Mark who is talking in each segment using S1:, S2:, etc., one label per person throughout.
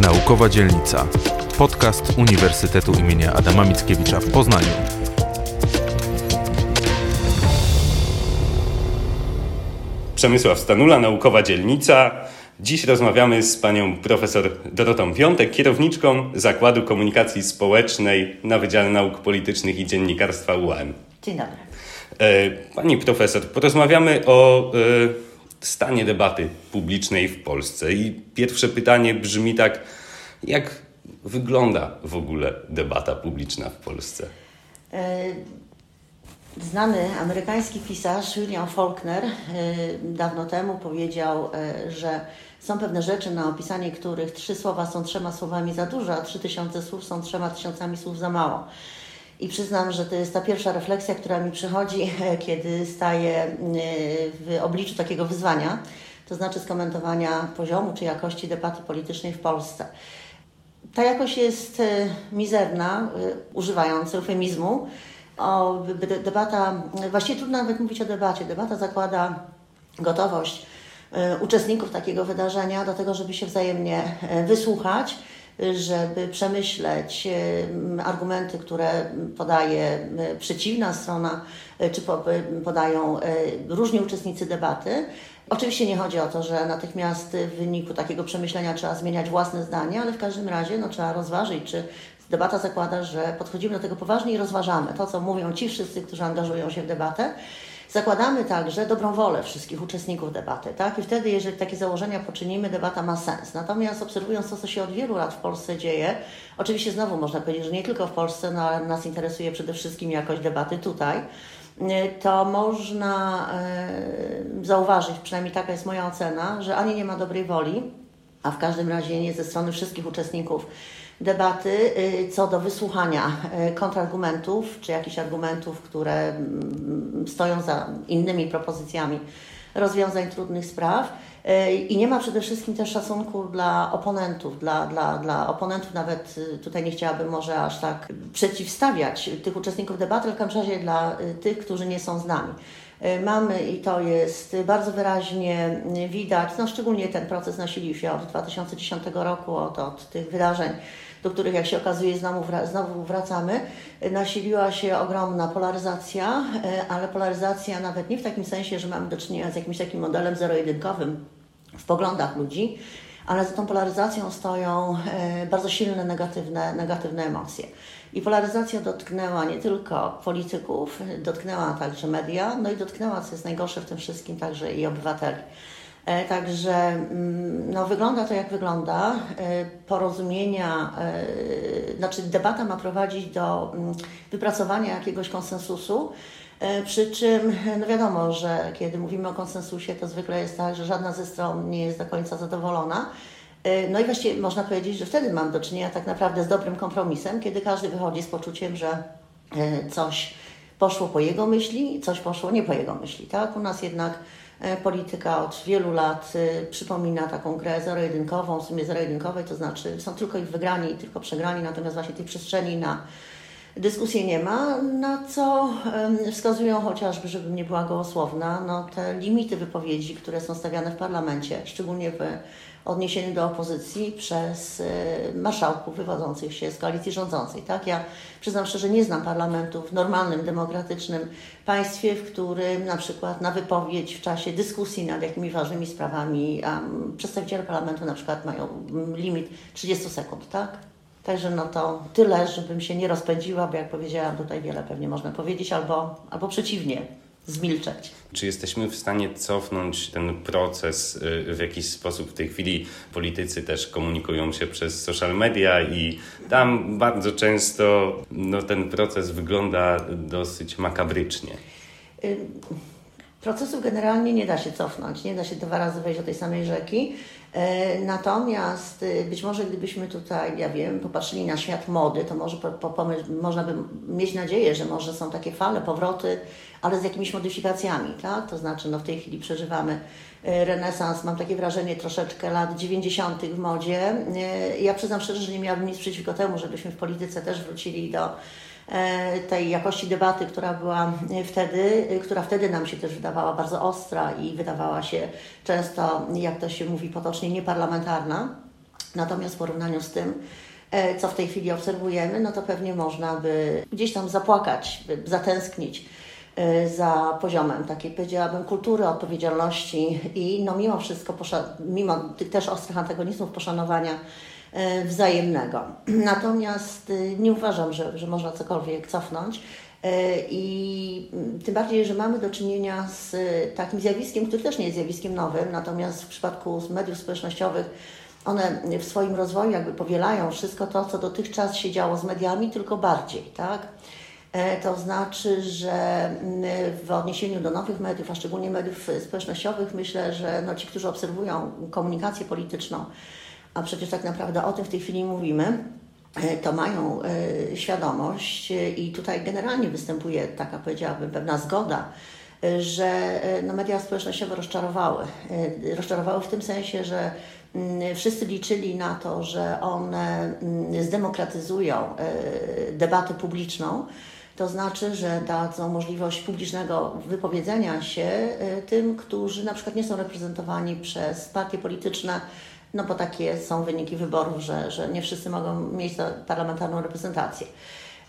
S1: Naukowa Dzielnica. Podcast Uniwersytetu imienia Adama Mickiewicza w Poznaniu.
S2: Przemysław Stanula, Naukowa Dzielnica. Dziś rozmawiamy z panią profesor Dorotą Piątek, kierowniczką Zakładu Komunikacji Społecznej na Wydziale Nauk Politycznych i Dziennikarstwa UAM.
S3: Dzień dobry.
S2: E, pani profesor, porozmawiamy o e, stanie debaty publicznej w Polsce. I pierwsze pytanie brzmi tak, jak wygląda w ogóle debata publiczna w Polsce?
S3: E, znany amerykański pisarz William Faulkner dawno temu powiedział, że są pewne rzeczy, na opisanie których trzy słowa są trzema słowami za dużo, a trzy tysiące słów są trzema tysiącami słów za mało. I przyznam, że to jest ta pierwsza refleksja, która mi przychodzi, kiedy staję e, w obliczu takiego wyzwania, to znaczy skomentowania poziomu czy jakości debaty politycznej w Polsce. Ta jakość jest e, mizerna, e, używając eufemizmu. O, debata, właściwie trudno nawet mówić o debacie. Debata zakłada gotowość uczestników takiego wydarzenia do tego, żeby się wzajemnie wysłuchać żeby przemyśleć argumenty, które podaje przeciwna strona, e, czy podają e, różni uczestnicy debaty. Oczywiście nie chodzi o to, że natychmiast w wyniku takiego przemyślenia trzeba zmieniać własne zdanie, ale w każdym razie no, trzeba rozważyć, czy debata zakłada, że podchodzimy do tego poważnie i rozważamy to, co mówią ci wszyscy, którzy angażują się w debatę Zakładamy także dobrą wolę wszystkich uczestników debaty, tak? I wtedy, jeżeli takie założenia poczynimy, debata ma sens. Natomiast obserwując to, co się od wielu lat w Polsce dzieje, oczywiście znowu można powiedzieć, że nie tylko w Polsce, no ale nas interesuje przede wszystkim jakość debaty tutaj, to można e, zauważyć, przynajmniej taka jest moja ocena, że ani nie ma dobrej woli, a w każdym razie nie ze strony wszystkich uczestników debaty y, co do wysłuchania y, kontrargumentów, czy jakichś argumentów, które mm, stoją za innymi propozycjami rozwiązań trudnych spraw. Y, I nie ma przede wszystkim też szacunku dla oponentów, dla, dla, dla oponentów nawet tutaj nie chciałabym może aż tak przeciwstawiać tych uczestników debaty, ale w każdym razie dla tych, którzy nie są z nami. Mamy i to jest bardzo wyraźnie widać, no szczególnie ten proces nasilił się od 2010 roku, od, od tych wydarzeń do których, jak się okazuje, znowu, wracamy, nasiliła się ogromna polaryzacja, e, ale polaryzacja nawet nie w takim sensie, że mamy do czynienia z jakimś takim modelem zero-jedynkowym w poglądach ludzi, ale za tą polaryzacją stoją e, bardzo silne negatywne, negatywne emocje. I polaryzacja dotknęła nie tylko polityków, dotknęła także media, no i dotknęła, co jest najgorsze w tym wszystkim, także i obywateli. E, także mm, no, wygląda to jak wygląda. E, porozumienia, e, znaczy debata ma prowadzić do mm, wypracowania jakiegoś konsensusu. Przy czym, no wiadomo, że kiedy mówimy o konsensusie, to zwykle jest tak, że żadna ze stron nie jest do końca zadowolona. No i właściwie można powiedzieć, że wtedy mam do czynienia tak naprawdę z dobrym kompromisem, kiedy każdy wychodzi z poczuciem, że coś poszło po jego myśli, coś poszło nie po jego myśli. Tak? U nas jednak polityka od wielu lat e, przypomina taką grę zero-jedynkową, w sumie zero-jedynkowej, to znaczy są tylko ich wygrani i tylko przegrani, natomiast właśnie tej przestrzeni na dyskusję nie ma, na co wskazują chociażby, żebym nie była gołosłowna, no te limity wypowiedzi, które są stawiane w parlamencie, szczególnie w odniesieniu do opozycji przez e, marszałków wywodzących się z koalicji rządzącej. Tak? Ja przyznam szczerze, nie znam parlamentu w normalnym, demokratycznym państwie, w którym na przykład na wypowiedź w czasie dyskusji nad jakimiś ważnymi sprawami um, przedstawiciele parlamentu na przykład mają limit 30 sekund. Tak? Także no to tyle, żebym się nie rozpędziła, bo jak powiedziałam, tutaj wiele pewnie można powiedzieć, albo, albo przeciwnie, zmilczeć.
S2: Czy jesteśmy w stanie cofnąć ten proces y, w jakiś sposób? W tej chwili politycy też komunikują się przez social media i tam bardzo często no, ten proces wygląda dosyć makabrycznie.
S3: Procesów generalnie nie da się cofnąć, nie da się dwa razy wejść do tej samej rzeki. E, natomiast y, być może gdybyśmy tutaj, ja wiem, popatrzyli na świat mody, to może po, po, można by mieć nadzieję, że może są takie fale, powroty, ale z jakimiś modyfikacjami, tak? To znaczy, no w tej chwili przeżywamy y, renesans, mam takie wrażenie troszeczkę lat 90. w modzie. Y, ja przyznam szczerze, że nie miałabym nic przeciwko temu, żebyśmy w polityce też wrócili do E, tej jakości debaty, która była wtedy, która wtedy nam się też wydawała bardzo ostra i wydawała się często, jak to się mówi potocznie, nieparlamentarna. Natomiast w porównaniu z tym, co w tej chwili obserwujemy, no to pewnie można by gdzieś tam zapłakać, zatęsknić za poziomem takiej, powiedziałabym, kultury odpowiedzialności i no mimo wszystko, mimo tych też ostrych antagonizmów, poszanowania E, wzajemnego. Natomiast e, nie uważam, że, że można cokolwiek cofnąć. E, I tym bardziej, że mamy do czynienia z takim zjawiskiem, który też nie jest zjawiskiem nowym, natomiast w przypadku mediów społecznościowych one w swoim rozwoju jakby powielają wszystko to, co dotychczas się działo z mediami, tylko bardziej, tak? To znaczy, że w odniesieniu do nowych mediów, a szczególnie mediów społecznościowych, myślę, że no ci, którzy obserwują komunikację polityczną, a przecież tak naprawdę o tym w tej chwili mówimy, e, to mają e, świadomość e, i tutaj generalnie występuje taka, powiedziałabym, pewna zgoda, że no, media społecznościowe rozczarowały. Rozczarowały w tym sensie, że mm, wszyscy liczyli na to, że one mm, zdemokratyzują debatę publiczną, to znaczy, że dadzą możliwość publicznego wypowiedzenia się tym, którzy na przykład nie są reprezentowani przez partie polityczne, no bo takie są wyniki wyborów, że, że nie wszyscy mogą mieć parlamentarną reprezentację.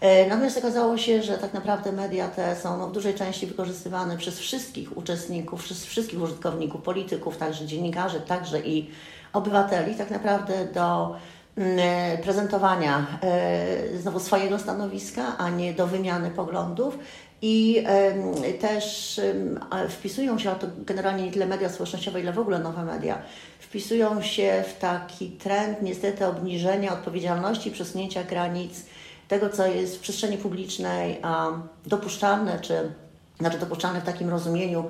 S3: E, natomiast okazało się, że tak naprawdę media te są no, w dużej części wykorzystywane przez wszystkich uczestników, przez wszystkich użytkowników, polityków, także dziennikarzy, także i obywateli, tak naprawdę do mm, e, prezentowania e, znowu swojego stanowiska, a nie do wymiany poglądów. I też wpisują się, a to generalnie nie tyle media społecznościowe, ile w ogóle nowe media, wpisują się w taki trend niestety obniżenia odpowiedzialności, przesunięcia granic tego, co jest w przestrzeni publicznej dopuszczalne, czy znaczy dopuszczalne w takim rozumieniu,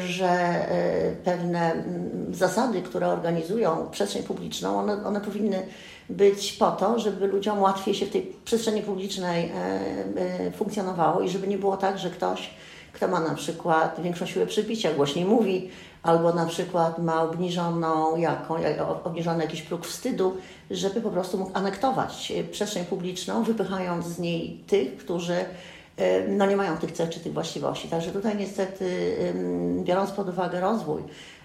S3: że e, pewne mm, zasady, które organizują przestrzeń publiczną, one, one powinny być po to, żeby ludziom łatwiej się w tej przestrzeni publicznej e, e, funkcjonowało i żeby nie było tak, że ktoś, kto ma na przykład większą siłę przybicia, głośniej mówi, albo na przykład ma obniżoną jaką, obniżony jakiś próg wstydu, żeby po prostu mógł anektować przestrzeń publiczną, wypychając z niej tych, którzy no nie mają tych cech czy tych właściwości. Także tutaj niestety, biorąc pod uwagę rozwój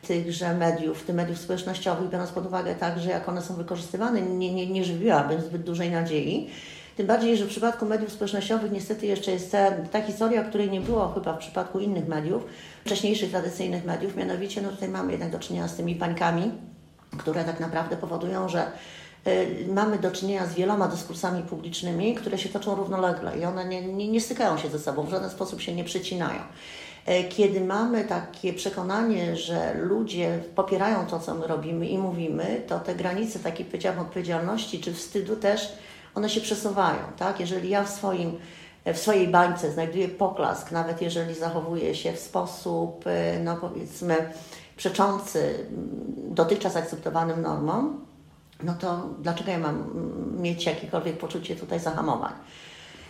S3: tychże mediów, tych mediów społecznościowych, biorąc pod uwagę także, jak one są wykorzystywane, nie, nie, nie żywiłabym zbyt dużej nadziei. Tym bardziej, że w przypadku mediów społecznościowych niestety jeszcze jest ta, ta historia, której nie było chyba w przypadku innych mediów, wcześniejszych tradycyjnych mediów, mianowicie no tutaj mamy jednak do czynienia z tymi pańkami, które tak naprawdę powodują, że mamy do czynienia z wieloma dyskursami publicznymi, które się toczą równolegle i one nie, nie, nie stykają się ze sobą, w żaden sposób się nie przycinają. E, kiedy mamy takie przekonanie, że ludzie popierają to, co my robimy i mówimy, to te granice takiej, powiedziałam, odpowiedzialności czy wstydu też, one się przesuwają, tak? Jeżeli ja w swoim w swojej bańce znajduję poklask, nawet jeżeli zachowuję się w sposób, e, no powiedzmy, przeczący dotychczas akceptowanym normom, no to dlaczego ja mam mieć jakiekolwiek poczucie tutaj zahamowań?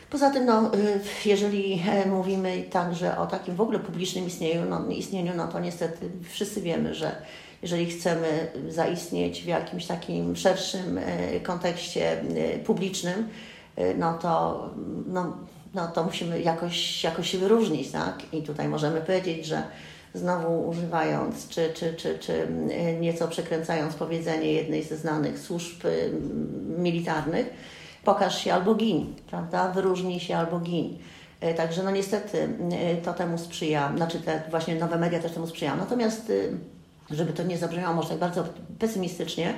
S3: Poza tym, no, y, jeżeli e, mówimy także o takim w ogóle publicznym istnieniu, no, istnieniu, no to niestety wszyscy wiemy, że jeżeli chcemy zaistnieć w jakimś takim szerszym e, kontekście e, publicznym, no to, no, no to musimy jakoś, jakoś się wyróżnić, tak? I tutaj możemy powiedzieć, że znowu używając, czy, czy, czy, czy nieco przekręcając powiedzenie jednej ze znanych służb militarnych, pokaż się albo gin, prawda? Wyróżnij się albo gin. E, także no niestety e, to temu sprzyja, znaczy te właśnie nowe media też temu sprzyjają. Natomiast, e, żeby to nie zabrzmiało może tak bardzo pesymistycznie,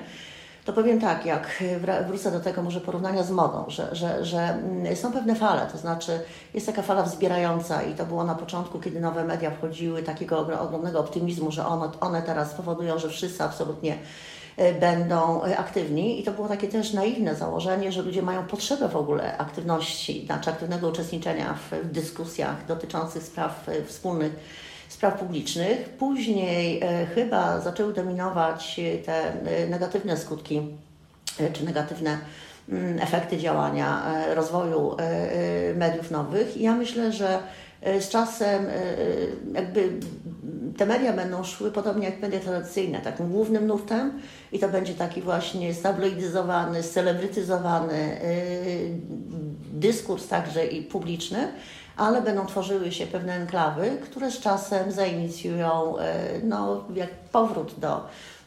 S3: to powiem tak, jak wrócę do tego może porównania z modą, że, że, że mm, są pewne fale, to znaczy jest taka fala wzbierająca i to było na początku, kiedy nowe media wchodziły, takiego ogromnego optymizmu, że one, one teraz powodują, że wszyscy absolutnie E, będą e, aktywni. I to było takie też naiwne założenie, że ludzie mają potrzebę w ogóle aktywności, znaczy aktywnego uczestniczenia w dyskusjach dotyczących spraw wspólnych, spraw publicznych. Później chyba zaczęły dominować te negatywne skutki czy negatywne mm, efekty działania rozwoju mediów nowych. I ja myślę, że z czasem jakby te media będą szły podobnie jak media tradycyjne, takim głównym nurtem i to będzie taki właśnie stabloidyzowany, celebrytyzowany dyskurs także i publiczny, ale będą tworzyły się pewne enklawy, które z czasem zainicjują yy, no, jak powrót do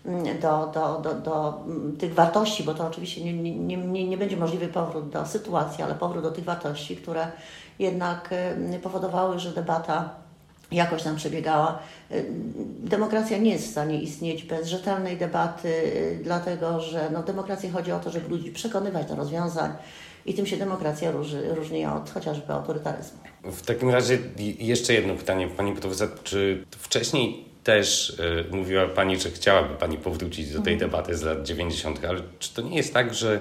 S3: mm, do, do, do, do mm, tych wartości, bo to oczywiście nie, nie, nie, nie będzie możliwy powrót do sytuacji, ale powrót do tych wartości, które jednak powodowały, że debata jakoś tam przebiegała. Demokracja nie jest w stanie istnieć bez rzetelnej debaty, dlatego że no, w demokracji chodzi o to, żeby ludzi przekonywać do rozwiązań i tym się demokracja róży, różni od chociażby autorytaryzmu.
S2: W takim razie jeszcze jedno pytanie, Pani profesor, czy wcześniej też y, mówiła Pani, że chciałaby Pani powrócić do tej mhm. debaty z lat 90., ale czy to nie jest tak, że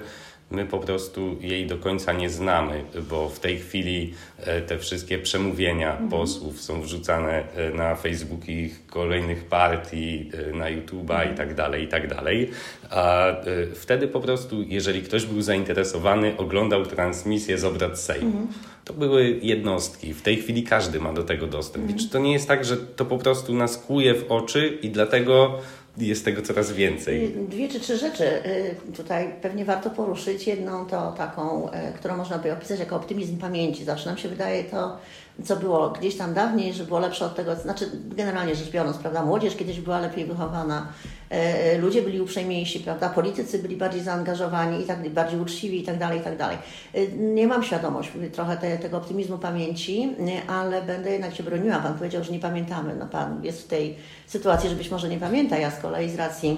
S2: my po prostu jej do końca nie znamy, bo w tej chwili e, te wszystkie przemówienia mhm. posłów są wrzucane e, na Facebooki kolejnych partii, e, na YouTube'a mhm. i tak dalej, i tak dalej. A wtedy po prostu, jeżeli ktoś był zainteresowany, oglądał transmisję z obrad Sejmu. Mhm. To były jednostki. W tej chwili każdy ma do tego dostęp. I czy to nie jest tak, że to po prostu nas kuje w oczy i dlatego jest tego coraz więcej.
S3: Y, dwie czy trzy rzeczy y, tutaj pewnie warto poruszyć. Jedną to taką, y, którą można by opisać jako optymizm pamięci. Zawsze nam się wydaje to co było gdzieś tam dawniej, że było lepsze od tego, znaczy generalnie rzecz biorąc, prawda, młodzież kiedyś była lepiej wychowana, e, e, ludzie byli uprzejmiejsi, prawda, politycy byli bardziej zaangażowani i tak bardziej uczciwi i tak dalej, i tak dalej. E, nie mam świadomość trochę te, tego optymizmu pamięci, ale będę jednak się broniła. Pan powiedział, że nie pamiętamy. No Pan jest w tej sytuacji, że być może nie pamięta. Ja z kolei z racji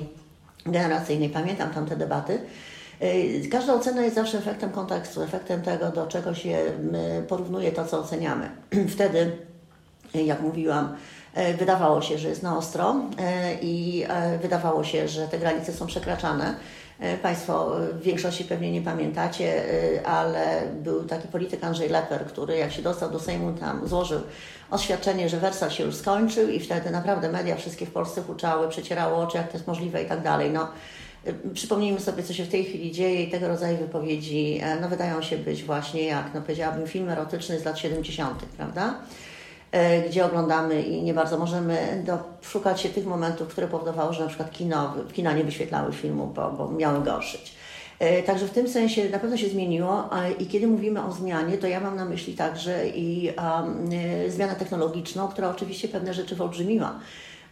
S3: generacyjnej pamiętam tamte debaty. Y, każda ocena jest zawsze efektem kontekstu, efektem tego, do czego się porównuje to, co oceniamy. Wtedy, jak mówiłam, y, wydawało się, że jest na ostro y, i wydawało się, że te granice są przekraczane. Państwo w większości pewnie nie pamiętacie, ale był taki polityk Andrzej Leper, który jak się dostał do Sejmu, tam złożył oświadczenie, że wersal się już skończył i wtedy naprawdę media wszystkie w Polsce huczały, przecierało oczy, jak to jest możliwe i tak dalej. No, Przypomnijmy sobie, co się w tej chwili dzieje i tego rodzaju wypowiedzi e, no, wydają się być właśnie jak, no, powiedziałabym, film erotyczny z lat 70., prawda? E, gdzie oglądamy i nie bardzo możemy szukać się tych momentów, które powodowały, że na przykład kino, kina nie wyświetlały filmu, bo, bo miały gorszyć. E, także w tym sensie na pewno się zmieniło i kiedy mówimy o zmianie, to ja mam na myśli także i um, zmianę technologiczną, która oczywiście pewne rzeczy wyolbrzymiła.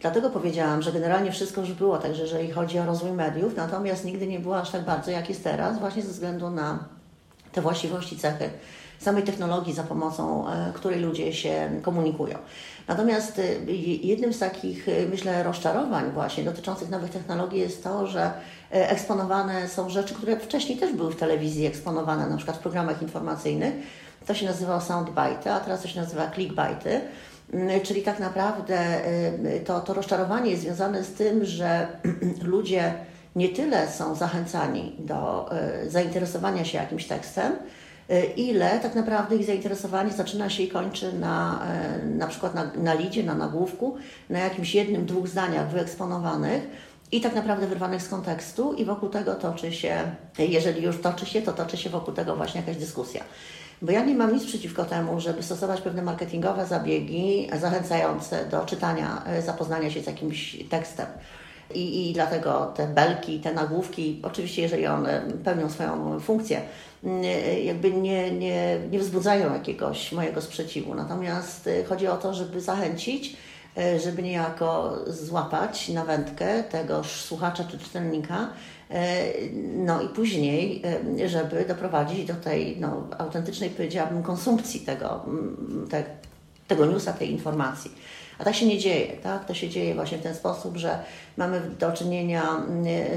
S3: Dlatego powiedziałam, że generalnie wszystko już było, także jeżeli chodzi o rozwój mediów, natomiast nigdy nie było aż tak bardzo, jak jest teraz, właśnie ze względu na te właściwości, cechy samej technologii, za pomocą e, której ludzie się komunikują. Natomiast e, jednym z takich, e, myślę, rozczarowań właśnie dotyczących nowych technologii jest to, że eksponowane są rzeczy, które wcześniej też były w telewizji eksponowane, na przykład w programach informacyjnych. To się nazywało soundbite, a teraz to się nazywa clickbite. Mm, czyli tak naprawdę y, to, to rozczarowanie jest związane z tym, że ludzie nie tyle są zachęcani do y, zainteresowania się jakimś tekstem, y, ile tak naprawdę ich zainteresowanie zaczyna się i kończy na, na przykład na, na lidzie, na nagłówku, na jakimś jednym, dwóch zdaniach wyeksponowanych i tak naprawdę wyrwanych z kontekstu i wokół tego toczy się, jeżeli już toczy się, to toczy się wokół tego właśnie jakaś dyskusja. Bo ja nie mam nic przeciwko temu, żeby stosować pewne marketingowe zabiegi zachęcające do czytania, e, zapoznania się z jakimś tekstem. I, I dlatego te belki, te nagłówki, oczywiście jeżeli one pełnią swoją funkcję, mm, e, jakby nie, nie, nie wzbudzają jakiegoś mojego sprzeciwu. Natomiast e, chodzi o to, żeby zachęcić, żeby niejako złapać na wędkę tegoż słuchacza czy czytelnika, no i później, e, żeby doprowadzić do tej no, autentycznej, powiedziałabym, konsumpcji tego, te, tego newsa, tej informacji. A tak się nie dzieje, tak? To się dzieje właśnie w ten sposób, że mamy do czynienia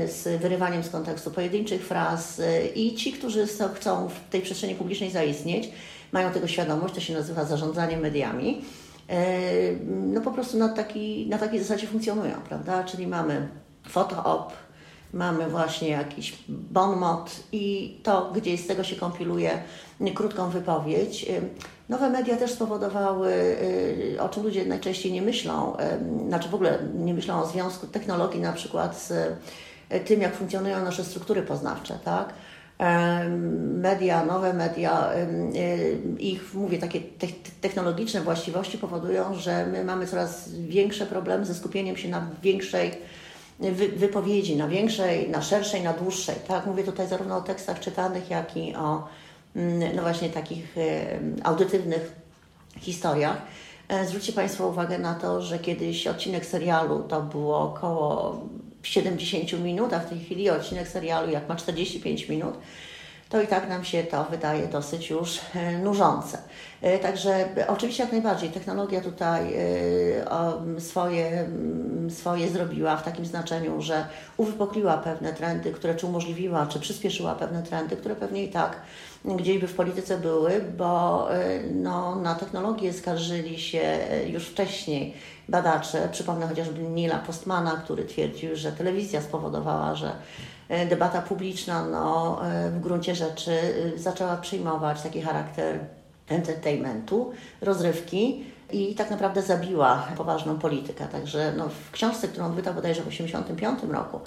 S3: z wyrywaniem z kontekstu pojedynczych fraz e, i ci, którzy chcą w tej przestrzeni publicznej zaistnieć, mają tego świadomość, to się nazywa zarządzanie mediami, no po prostu na, taki, na takiej zasadzie funkcjonują, prawda? Czyli mamy foto-op, mamy właśnie jakiś bon mot i to gdzieś z tego się kompiluje krótką wypowiedź. Nowe media też spowodowały, y, o czym ludzie najczęściej nie myślą, znaczy w ogóle nie myślą o związku technologii na przykład z y, tym, jak funkcjonują nasze struktury poznawcze, tak? Media, nowe media, y, ich, mówię, takie technologiczne właściwości powodują, że my mamy coraz większe problemy ze skupieniem się na większej wy, wypowiedzi, na większej, na szerszej, na dłuższej. Tak, mówię tutaj zarówno o tekstach czytanych, jak i o mm, no właśnie takich audytywnych historiach. E, zwróćcie Państwo uwagę na to, że kiedyś odcinek serialu to było około 70 minut, a w tej chwili odcinek serialu jak ma 45 minut, to i tak nam się to wydaje dosyć już e, nużące. E, także oczywiście jak najbardziej technologia tutaj e, swoje, swoje zrobiła w takim znaczeniu, że uwypokliła pewne trendy, które czy umożliwiła, czy przyspieszyła pewne trendy, które pewnie i tak gdzieś by w polityce były, bo no, na technologię skarżyli się już wcześniej badacze. Przypomnę chociażby Nila Postmana, który twierdził, że telewizja spowodowała, że E, debata publiczna no, e, w gruncie rzeczy e, zaczęła przyjmować taki charakter entertainmentu, rozrywki i tak naprawdę zabiła poważną politykę. Także no, w książce, którą wydał bodajże w 1985 roku,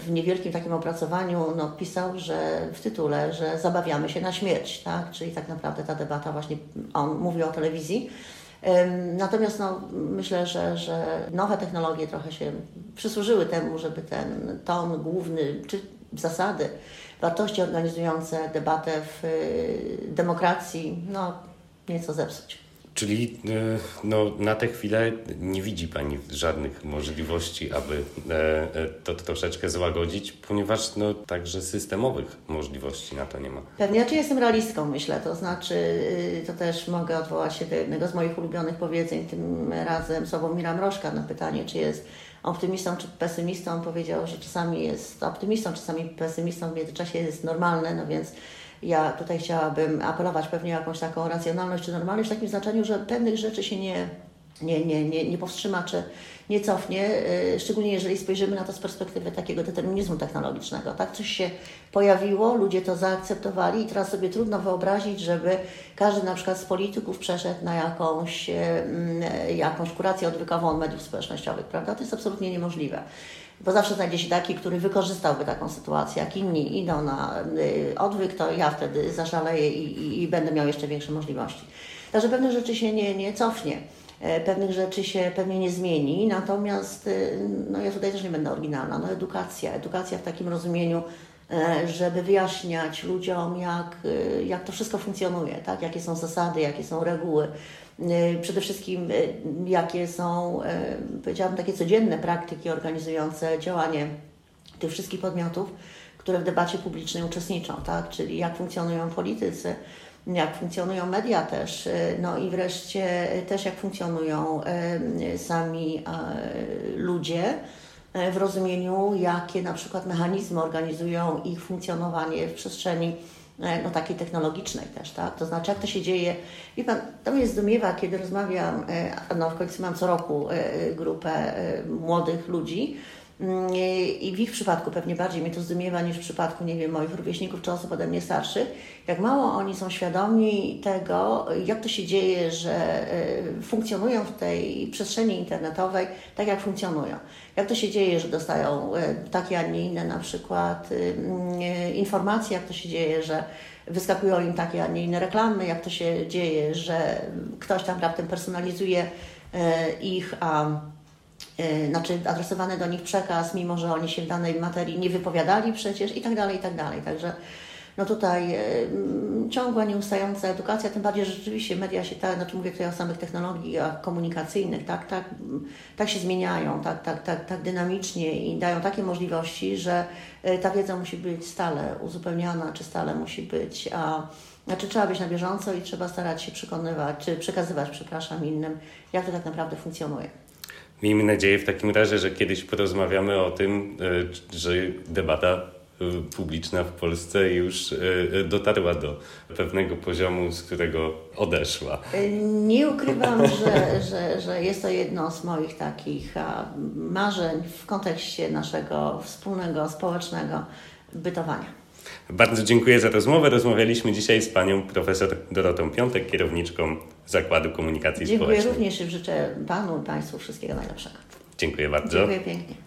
S3: w niewielkim takim opracowaniu no, pisał, że w tytule, że zabawiamy się na śmierć, tak? czyli tak naprawdę ta debata właśnie, on mówi o telewizji, Natomiast no, myślę, że, że nowe technologie trochę się przysłużyły temu, żeby ten ton główny, czy zasady, wartości organizujące debatę w y, demokracji, no, nieco zepsuć.
S2: Czyli e, no, na tę chwilę nie widzi Pani żadnych możliwości, aby e, e, to troszeczkę złagodzić, ponieważ no, także systemowych możliwości na to nie ma.
S3: Pewnie, czy jestem realistką, myślę, to znaczy, y, to też mogę odwołać się do jednego z moich ulubionych powiedzeń, tym razem Sławomira Mrożka na pytanie, czy jest optymistą czy pesymistą. On powiedział, że czasami jest optymistą, czasami pesymistą, w międzyczasie jest normalne, no więc ja tutaj chciałabym apelować pewnie o jakąś taką racjonalność czy normalność w takim znaczeniu, że pewnych rzeczy się nie, nie, nie, nie, nie powstrzyma czy nie cofnie, y, szczególnie jeżeli spojrzymy na to z perspektywy takiego determinizmu technologicznego. Tak, coś się pojawiło, ludzie to zaakceptowali i teraz sobie trudno wyobrazić, żeby każdy na przykład z polityków przeszedł na jakąś, y, mm, jakąś kurację odwykową mediów społecznościowych, prawda? To jest absolutnie niemożliwe bo zawsze znajdzie się taki, który wykorzystałby taką sytuację. Jak inni idą na y, odwyk, to ja wtedy zaszaleję i, i, i będę miał jeszcze większe możliwości. Także pewnych rzeczy się nie, nie cofnie e, pewnych rzeczy się pewnie nie zmieni, natomiast y, no ja tutaj też nie będę oryginalna. No edukacja, edukacja w takim rozumieniu, e, żeby wyjaśniać ludziom, jak, y, jak to wszystko funkcjonuje, tak? jakie są zasady, jakie są reguły, przede wszystkim y, jakie są, y, powiedziałabym, takie codzienne praktyki organizujące działanie tych wszystkich podmiotów, które w debacie publicznej uczestniczą, tak? czyli jak funkcjonują politycy, jak funkcjonują media też, no i wreszcie też jak funkcjonują sami ludzie w rozumieniu, jakie na przykład mechanizmy organizują ich funkcjonowanie w przestrzeni E, no, takiej technologicznej też, tak? To znaczy, jak to się dzieje. Wie Pan, to mnie zdumiewa, kiedy rozmawiam, e, no w końcu mam co roku e, grupę młodych ludzi, i w ich przypadku pewnie bardziej mnie to zdumiewa niż w przypadku, nie wiem, moich rówieśników czy osób ode mnie starszych, jak mało oni są świadomi tego, jak to się dzieje, że funkcjonują w tej przestrzeni internetowej tak, jak funkcjonują. Jak to się dzieje, że dostają e, takie, a nie inne na przykład y, mm, informacje, jak to się dzieje, że wyskakują im takie, a nie inne reklamy, jak to się dzieje, że ktoś tam raptem personalizuje ich, a znaczy adresowany do nich przekaz, mimo że oni się w danej materii nie wypowiadali przecież i tak dalej, i tak dalej. Także no tutaj e, ciągła, nieustająca edukacja, tym bardziej, że rzeczywiście media się tak, znaczy mówię tutaj o samych technologiach komunikacyjnych, tak, tak, tak się zmieniają, tak, tak, tak, tak dynamicznie i dają takie możliwości, że e, ta wiedza musi być stale uzupełniana, czy stale musi być, a znaczy trzeba być na bieżąco i trzeba starać się przekonywać, czy przekazywać, przepraszam, innym, jak to tak naprawdę funkcjonuje.
S2: Miejmy nadzieję w takim razie, że kiedyś porozmawiamy o tym, e, że debata Y, publiczna w Polsce już y, dotarła do pewnego poziomu, z którego odeszła.
S3: Nie ukrywam, że, że, że jest to jedno z moich takich marzeń w kontekście naszego wspólnego, społecznego bytowania.
S2: Bardzo dziękuję za rozmowę. Rozmawialiśmy dzisiaj z panią profesor Dorotą Piątek, kierowniczką Zakładu Komunikacji
S3: dziękuję
S2: Społecznej.
S3: Dziękuję również i życzę panu i państwu wszystkiego najlepszego.
S2: Dziękuję bardzo.
S3: Dziękuję pięknie.